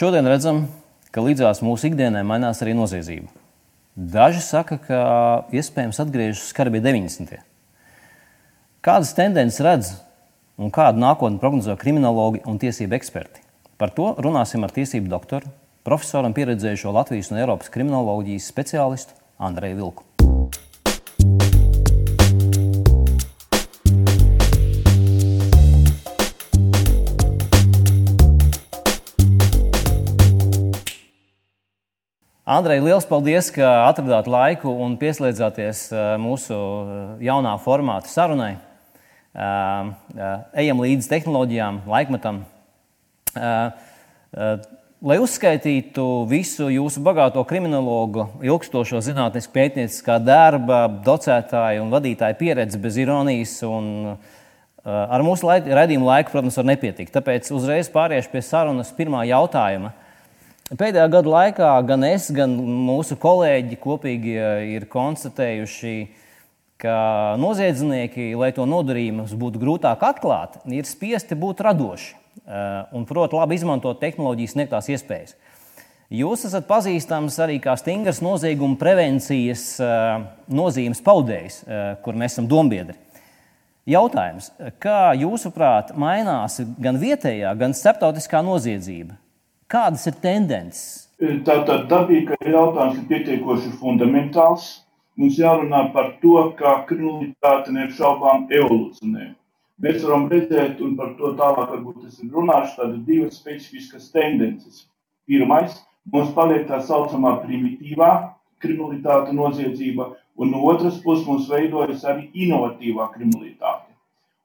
šodien redzam, ka līdzās mūsu ikdienai mainās arī noziedzība. Daži saka, ka iespējams atgriežas skarbie 90. Kādas tendences redz un kādu nākotni prognozē kriminologi un tiesību eksperti? Par to runāsim ar tiesību doktoru, profesoru un pieredzējušo Latvijas un Eiropas kriminoloģijas speciālistu Andreju Vilku. Andrej, liels paldies, ka atradāt laiku un pieslēdzāties eh, mūsu eh, jaunā formāta sarunai. Eh, ejam līdzi tehnoloģijām, laikmetam. Lai uzskaitītu visu jūsu bagāto kriminologu, ilgstošo zinātnisku pētnieciskā darba, docētāju un vadītāju pieredzi bez ironijas un ar mūsu raidījumu laiku, protams, var nepietikt. Tāpēc uzreiz pāriešu pie sarunas pirmā jautājuma. Pēdējā gada laikā gan es, gan mūsu kolēģi kopīgi eh, ir konstatējuši, ka noziedznieki, lai to nodarījumus būtu grūtāk atklāt, ir spiesti būt radoši eh, un prot labi izmantot tehnoloģijas sniegtās iespējas. Jūs esat pazīstams arī kā stingrs nozieguma prevencijas eh, nozīmes paudējs, kur mēs esam dombiedri. Jautājums, kā jūsuprāt mainās gan vietējā, gan starptautiskā noziedzība? Kādas ir tendences? Tātad dabīga jautājums ir pietiekoši fundamentāls. Mums jārunā par to, kā kriminalitāte neapšaubām evolucionē. Mēs varam redzēt, un par to tālāk varbūt es runāšu, tādas divas specifiskas tendences. Pirmais, mums paliek tā saucamā primitīvā kriminalitāte, noziedzība, un no otras puses mums veidojas arī inovatīvā kriminalitāte.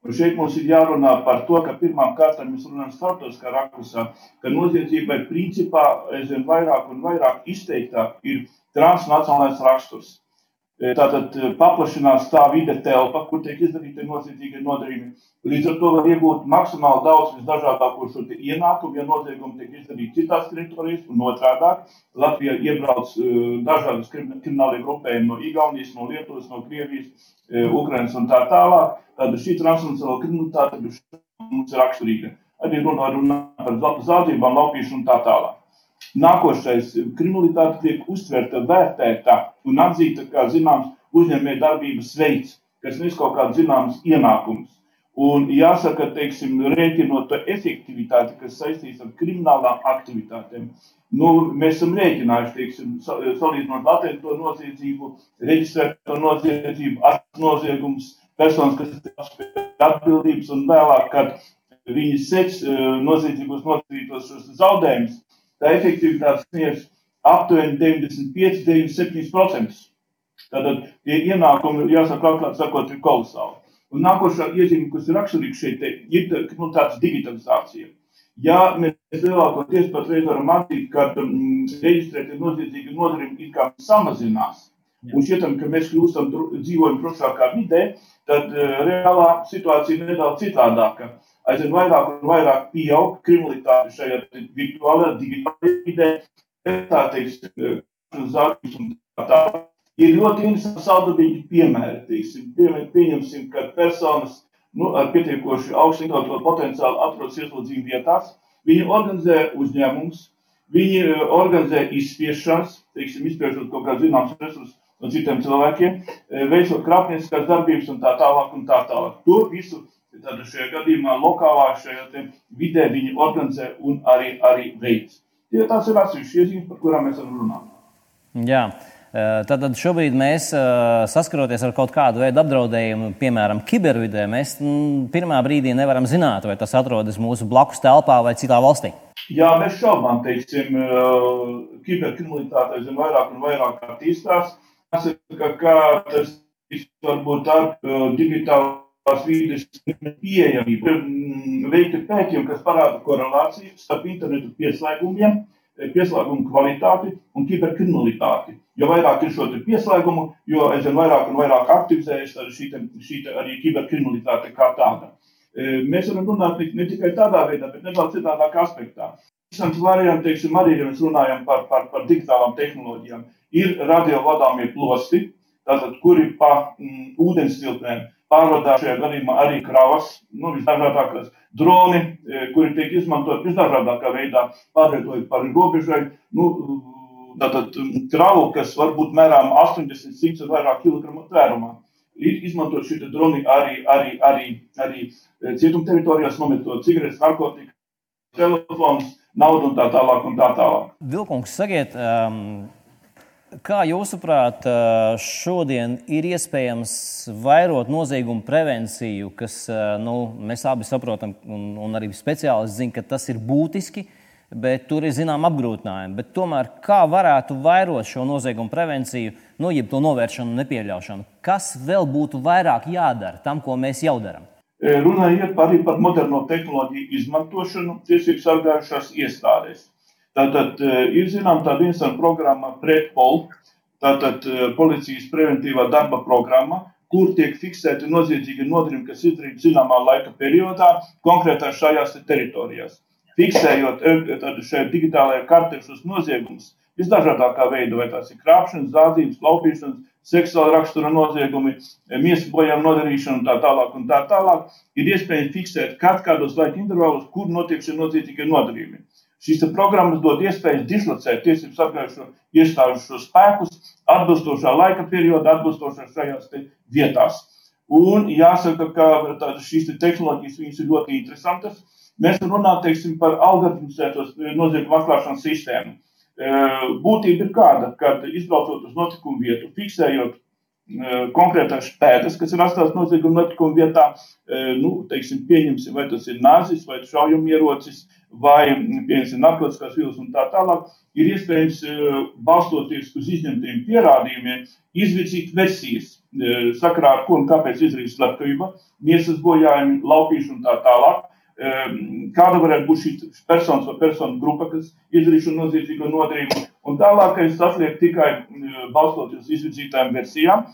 Un šeit mums ir jārunā par to, ka pirmām kārtām mēs runājam starptautiskā rakursā, ka noziedzībai principā aizvien vairāk un vairāk izteiktāk ir transnacionālais raksturs. E, tātad e, paplašinās tā vide telpa, kur tiek izdarīti noziedzīgi nodarījumi. Līdz ar to var iegūt maksimāli daudz visdažādāko šo ienākumu, ja noziegumi tiek izdarīti citās teritorijas, un otrādāk Latvija iebrauc uh, dažādas kriminālie grupējumi no Igaunijas, no Lietuvas, no Krievijas, Ukrainas un tā tālāk. Tāda šī transnacionāla kriminalitāte mums ir raksturīga. Arī runā, runā par zādzībām, laupīšanu un tā tālāk. Nākošais kriminalitāte tiek uztverta, vērtēta un atzīta kā zināms uzņēmēja darbības veids, kas nes kaut kāds zināms ienākums. Un jāsaka, teiksim, rēķinot to efektivitāti, kas saistīts ar kriminālām aktivitātēm, nu, mēs esam rēķinājuši, teiksim, salīdzinot latento noziedzību, reģistrēto noziedzību, noziegumus, personas, kas ir atbildības un vēlāk, kad viņi seks eh, noziedzības nodarītos zaudējumus, tā efektivitāte sniedz aptuveni 95-97%. Tātad tie ienākumi, jāsaka, atklāti sakot, ir kolosāli. Un nākošā iezīme, kas ir raksturīga šeit, ir nu, tāds digitalizācija. Ja mēs lielākoties patreiz varam atzīt, ka mm, reģistrētie noziedzīgi nodarījumi it kā samazinās, un šķietam, ka mēs kļūstam, dzīvojam drošākā vidē, tad uh, reālā situācija ir nedaudz citādāka aizvien vairāk un vairāk pieaug kriminalitāte šajā virtuālajā, digitālajā vidē, tā teiksim, zāģis un tā tālāk. Ir ļoti interesanti saldabīgi piemēri, teiksim, pieņemsim, ka personas nu, ar pietiekoši augstu intelektuālu potenciālu atrodas ieslodzījuma vietās, viņi organizē uzņēmumus, viņi e, organizē izspiešanas, teiksim, izspiešot kaut kādus zināmus resursus no citiem cilvēkiem, e, veicot krāpnieciskās darbības un tā tālāk un tā tālāk. To visu Tad šajā gadījumā lokālā šajā vidē viņi organizē un arī, arī veids. Tie tās ir atsevišķas iezīmes, par kurām mēs runāt. Jā. Tātad e, šobrīd mēs e, saskaroties ar kaut kādu veidu apdraudējumu, piemēram, kibervidē, mēs pirmā brīdī nevaram zināt, vai tas atrodas mūsu blakus telpā vai citā valstī. Jā, mēs šaubām, teiksim, e, kiberkriminalitāte aizvien vairāk un vairāk attīstās. Jāsaka, ka tas varbūt ar digitālu tās vīdes pieejamību. Ir veikti pētījumi, kas parāda korelāciju starp internetu pieslēgumiem, pieslēgumu kvalitāti un kiberkriminalitāti. Jo vairāk ir šo pieslēgumu, jo aizvien vairāk un vairāk aktivizējas šī, šī arī kiberkriminalitāte kā tāda. E, mēs varam runāt ne tikai tādā veidā, bet nedaudz citādākā aspektā. Interesants variants, teiksim, arī, ja mēs runājam par, par, par digitālām tehnoloģijām, ir radiovadāmie plosti, tātad, kuri pa mm, ūdens tilpēm pārvadā šajā gadījumā arī kravas, nu, visdažādākās droni, kuri tiek izmantot visdažādākā veidā, pārvietojot pāri robežai. Nu, tātad kravu, kas var būt mērām 80, 100 un vairāk kilogramu tvērumā izmantot šī droni arī, arī, arī, arī cietuma teritorijās, nometot cigaretes, narkotikas, telefons, naudu un tā tālāk. Un tā tālāk. Vilkungs, sakiet, um, kā jūsuprāt, šodien ir iespējams vairot noziegumu prevenciju, kas nu, mēs abi saprotam, un, un arī speciālisti zina, ka tas ir būtiski. Bet tur ir zināma apgrūtinājuma. Bet tomēr kā varētu vairot šo noziegumu prevenciju, nu, jeb to novēršanu un nepieļaušanu? Kas vēl būtu vairāk jādara tam, ko mēs jau darām? Iet arī par moderno tehnoloģiju izmantošanu tiesību sargājušās iestādēs. Tātad e, ir zinām tāda interesanta programma PretPol, tātad e, policijas preventīvā darba programma, kur tiek fiksēti noziedzīgi nodarījumi, kas izdarīti zināmā laika periodā, konkrētās šajās teritorijās. Fiksējot šajā digitālajā kartē šos noziegumus, visdažādākā veidā, vai tās ir krāpšanas, zādzības, laupīšanas, seksuāla rakstura noziegumi, miesas bojām nodarīšana un tā tālāk. Un tā tālāk ir iespējams fiksēt, kad kādos laika intervālos, kur notiek šie noziedzīgie nodarījumi. Šīs programmas dod iespējas dislocēt tiesību sargājušo iestāžu šo spēkus atbilstošā laika periodā, atbilstošā šajās vietās. Un jāsaka, ka šīs te tehnoloģijas ir ļoti interesantas. Mēs runājam teiksim, par algoritmizētos noziegumu atklāšanas sistēmu. Būtība ir kāda, kad izbraucot uz notikumu vietu, fiksējot konkrētās pēdas, kas ir atstātas nozieguma notikuma vietā, nu, teiksim, pieņemsim, vai tas ir nāzis, vai šaujamierocis, vai, pieņemsim, narkotikās vielas un tā tālāk, ir iespējams, balstoties uz izņemtiem pierādījumiem, izvirzīt versijas, sakarā ar ko un kāpēc izdarīt slepkavība, miesas bojājumi, laupīšana un tā tālāk kāda varētu būt šī personas vai personu grupa, kas izdarīja šo noziedzīgo nodarījumu. Un tālākais atliek tikai balstoties uz izvirzītām versijām,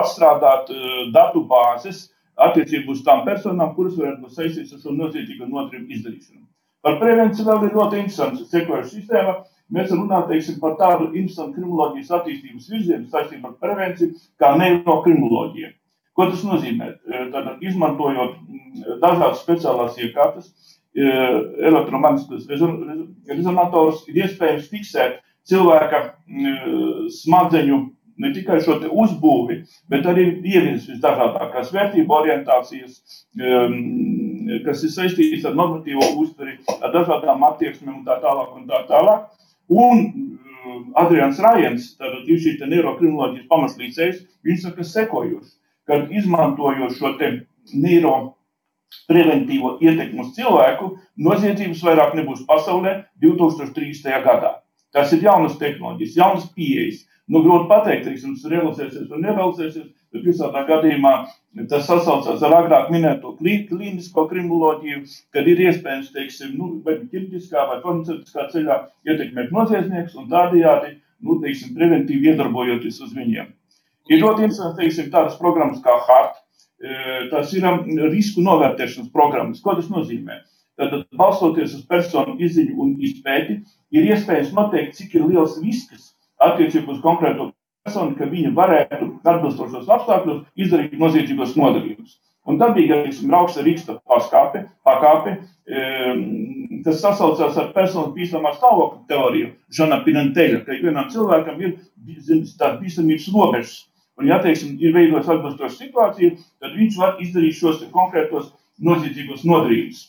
atstrādāt datu bāzes attiecībā uz tām personām, kuras varētu būt saistītas ar šo noziedzīgo nodarījumu izdarīšanu. Par prevenciju vēl ir ļoti interesants sekojoša sistēma. Mēs runājam teiksim, par tādu interesantu kriminoloģijas attīstības virzienu saistībā ar prevenciju kā neirokrimoloģiju. Ko tas nozīmē? Tātad, izmantojot dažādas speciālās iekārtas, elektromagnetiskus rezonatorus, ir iespējams fiksēt cilvēka smadzeņu ne tikai šo uzbūvi, bet arī ievies visdažādākās vērtību orientācijas, kas ir saistītas ar normatīvo uztveri, ar dažādām attieksmēm un tā tālāk. Un tā tālāk. Un Adrians Rājens, tātad ir šī neirokrimoloģijas pamatlīdzējs, viņš saka sekojoši kad izmantojot šo neiro preventīvo ietekmi uz cilvēku, noziedzības vairāk nebūs pasaulē 2030. gadā. Tas ir jaunas tehnoloģijas, jaunas pieejas. Nu, grūti pateikt, teiksim, tas realizēsies vai nerealizēsies, bet visā tā gadījumā tas sasaucās ar agrāk minēto klīnisko kriminoloģiju, kad ir iespējams, teiksim, nu, vai ķirurģiskā vai farmaceitiskā ceļā ietekmēt noziedznieks un tādējādi, nu, teiksim, preventīvi iedarbojoties uz viņiem. Ir ļoti interesanti, teiksim, tādas programmas kā HART. E, tas ir um, risku novērtēšanas programmas. Ko tas nozīmē? Tad, balstoties uz personu izziņu un izpēti, ir iespējams noteikt, cik ir liels risks attiecībā uz konkrēto personu, ka viņa varētu atbilstošos apstākļos izdarīt noziedzīgos nodarījumus. Un dabīgi, teiksim, rauksta rīksta paskāpe, pakāpe, e, tas sasaucās ar personas bīstamā stāvokļa teoriju, Žana Pinanteļa, ka vienam cilvēkam ir tāda bīstamības robežas. Un, ja teiksim, ir veidots atbilstoša situācija, tad viņš var izdarīt šos konkrētos noziedzīgos nodarījumus.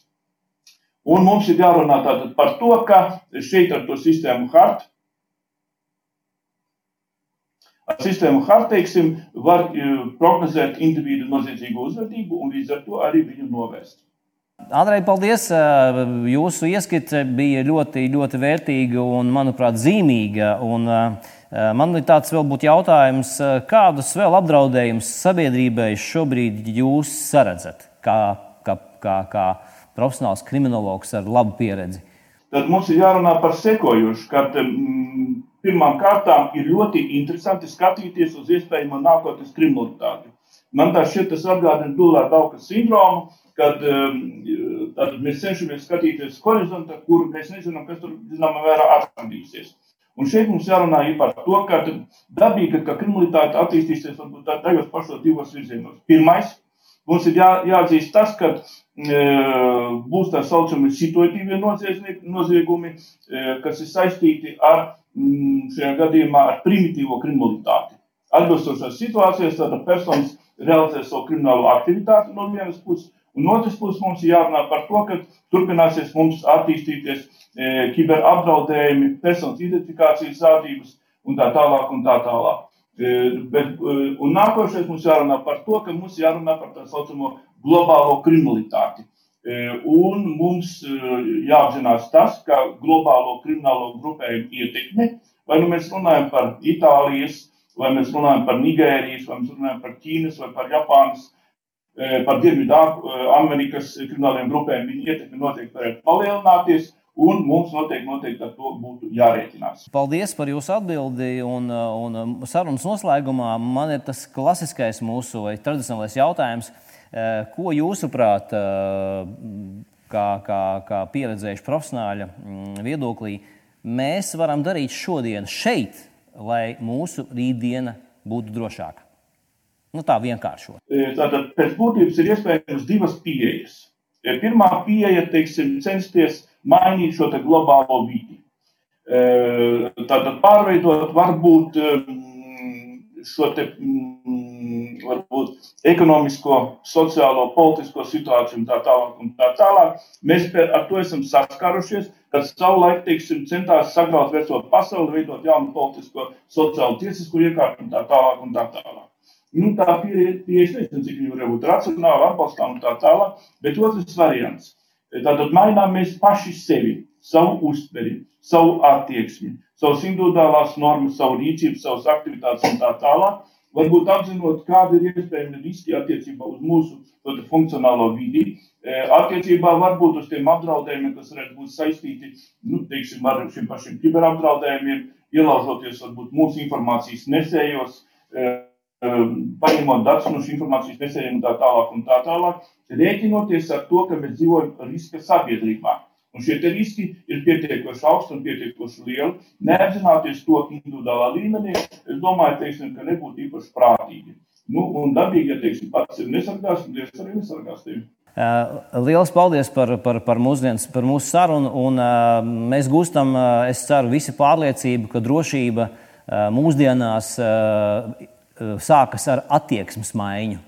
Un mums ir jārunā par to, ka šeit ar to sistēmu HART, ar sistēmu HART, teiksim, var e, prognozēt individu noziedzīgo uzvedību un līdz ar to arī viņu novērst. Andrej, paldies! E, jūsu ieskats bija ļoti, ļoti vērtīga un, manuprāt, zīmīga. Un, Eh, man ir tāds vēl būtu jautājums, kādus vēl apdraudējumus sabiedrībai šobrīd jūs saredzat, kā, kā, kā, kā profesionāls kriminologs ar labu pieredzi? Tad mums ir jārunā par sekojošu, ka mm, pirmām kārtām ir ļoti interesanti skatīties uz iespējamo nākotnes kriminalitāti. Man tā šķiet, tas atgādina Dulāra Dauka sindromu, kad um, mēs cenšamies skatīties horizontā, kur mēs nezinām, kas tur zināmā mērā atradīsies. Un šeit mums jārunā par to, ka dabīgi, ka kriminalitāte attīstīsies tajos pašos divos virzienos. Pirmais, mums ir jā, jāatzīst tas, ka e, būs tā saucamie situatīvie noziegumi, e, kas ir saistīti ar mm, šajā gadījumā ar primitīvo kriminalitāti. Atbilstošās situācijās tāda personas realizē savu kriminālo aktivitāti no vienas puses, un no otras puses mums ir jārunā par to, ka turpināsies mums attīstīties E, kiberapdraudējumi, personas identifikācijas zādības un tā tālāk. Un tā tālāk. E, bet, e, un nākošais mums jārunā par to, ka mums jārunā par tā saucamo globālo kriminalitāti. Un mums jāapzinās tas, ka globālo kriminālo grupējumu ietekme, vai nu mēs runājam par Itālijas, vai mēs runājam par Nigērijas, vai mēs runājam par Ķīnas vai par Japānas, par Dienvidu Amerikas krimināliem grupējumiem, viņa ietekme noteikti varētu palielināties. Un mums noteikti, noteikti ar to būtu jārēķinās. Paldies par jūsu atbildi. Un, un sarunas noslēgumā man ir tas klasiskais mūsu tradicionālais jautājums. Eh, ko jūsuprāt, eh, kā, kā, kā pieredzējuši profesionāļa mm, viedoklī, mēs varam darīt šodien šeit, lai mūsu rītdiena būtu drošāka? Nu, tā vienkāršot. Eh, tātad pēc būtības ir iespējams divas pieejas. Pirmā pieeja, teiksim, censties mainīt šo globālo vidi. Tātad pārveidot varbūt šo te, varbūt ekonomisko, sociālo, politisko situāciju un tā tālāk. Un tā tālāk. Mēs ar to esam saskārušies, kad savulaik, teiksim, centās sagraut veco pasauli, veidot jaunu politisko, sociālo, tiesisko iekārtu un tā tālāk. Un tā tālāk. Nu, tā pieeja, pie, es nezinu, cik viņa var būt racionāla, atbalstām un tā tālāk, bet otrs variants Tātad mainām mēs paši sevi, savu uztveri, savu attieksmi, savas individuālās normas, savu rīcību, savas aktivitātes un tā tālāk. Varbūt apzinot, kāda ir iespējama riski attiecībā uz mūsu funkcionālo vidi, e, attiecībā varbūt uz tiem apdraudējumiem, kas varētu būt saistīti nu, teiksim, ar šiem pašiem kiberapdraudējumiem, ielaužoties varbūt mūsu informācijas nesējos e, paņemot datus no šīs informācijas nesējiem un tā tālāk, un tā tālāk, rēķinoties ar to, ka mēs dzīvojam riska sabiedrībā. Un šie riski ir pietiekoši augsti un pietiekoši lieli. Neapzināties to individuālā līmenī, es domāju, teiksim, ka nebūtu īpaši prātīgi. Nu, un dabīgi, ja teiksim, pats ir nesargās, un Dievs arī nesargās tevi. Lielas paldies par, par, par, mūsdienas, par mūsu sarunu. Un, mēs gūstam, es ceru, visi pārliecību, ka drošība mūsdienās sākas ar attieksmes maiņu.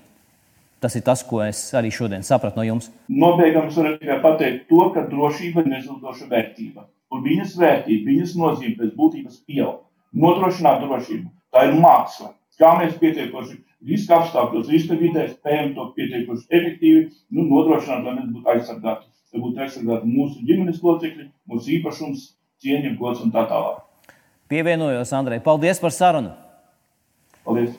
Tas ir tas, ko es arī šodien sapratu no jums. Nobeigums var tikai pateikt to, ka drošība ir nezudoša vērtība. Un viņas vērtība, viņas nozīme pēc būtības pieaug. Nodrošināt drošību. Tā ir māksla. Kā mēs pietiekoši riska apstākļos, riska vidē spējam to pietiekoši efektīvi nu, nodrošināt, lai mēs būtu aizsargāti. Lai būtu aizsargāti mūsu ģimenes locekļi, mūsu īpašums, cieņa, gods un tā tālāk. Pievienojos Andrei. Paldies par sarunu! Paldies!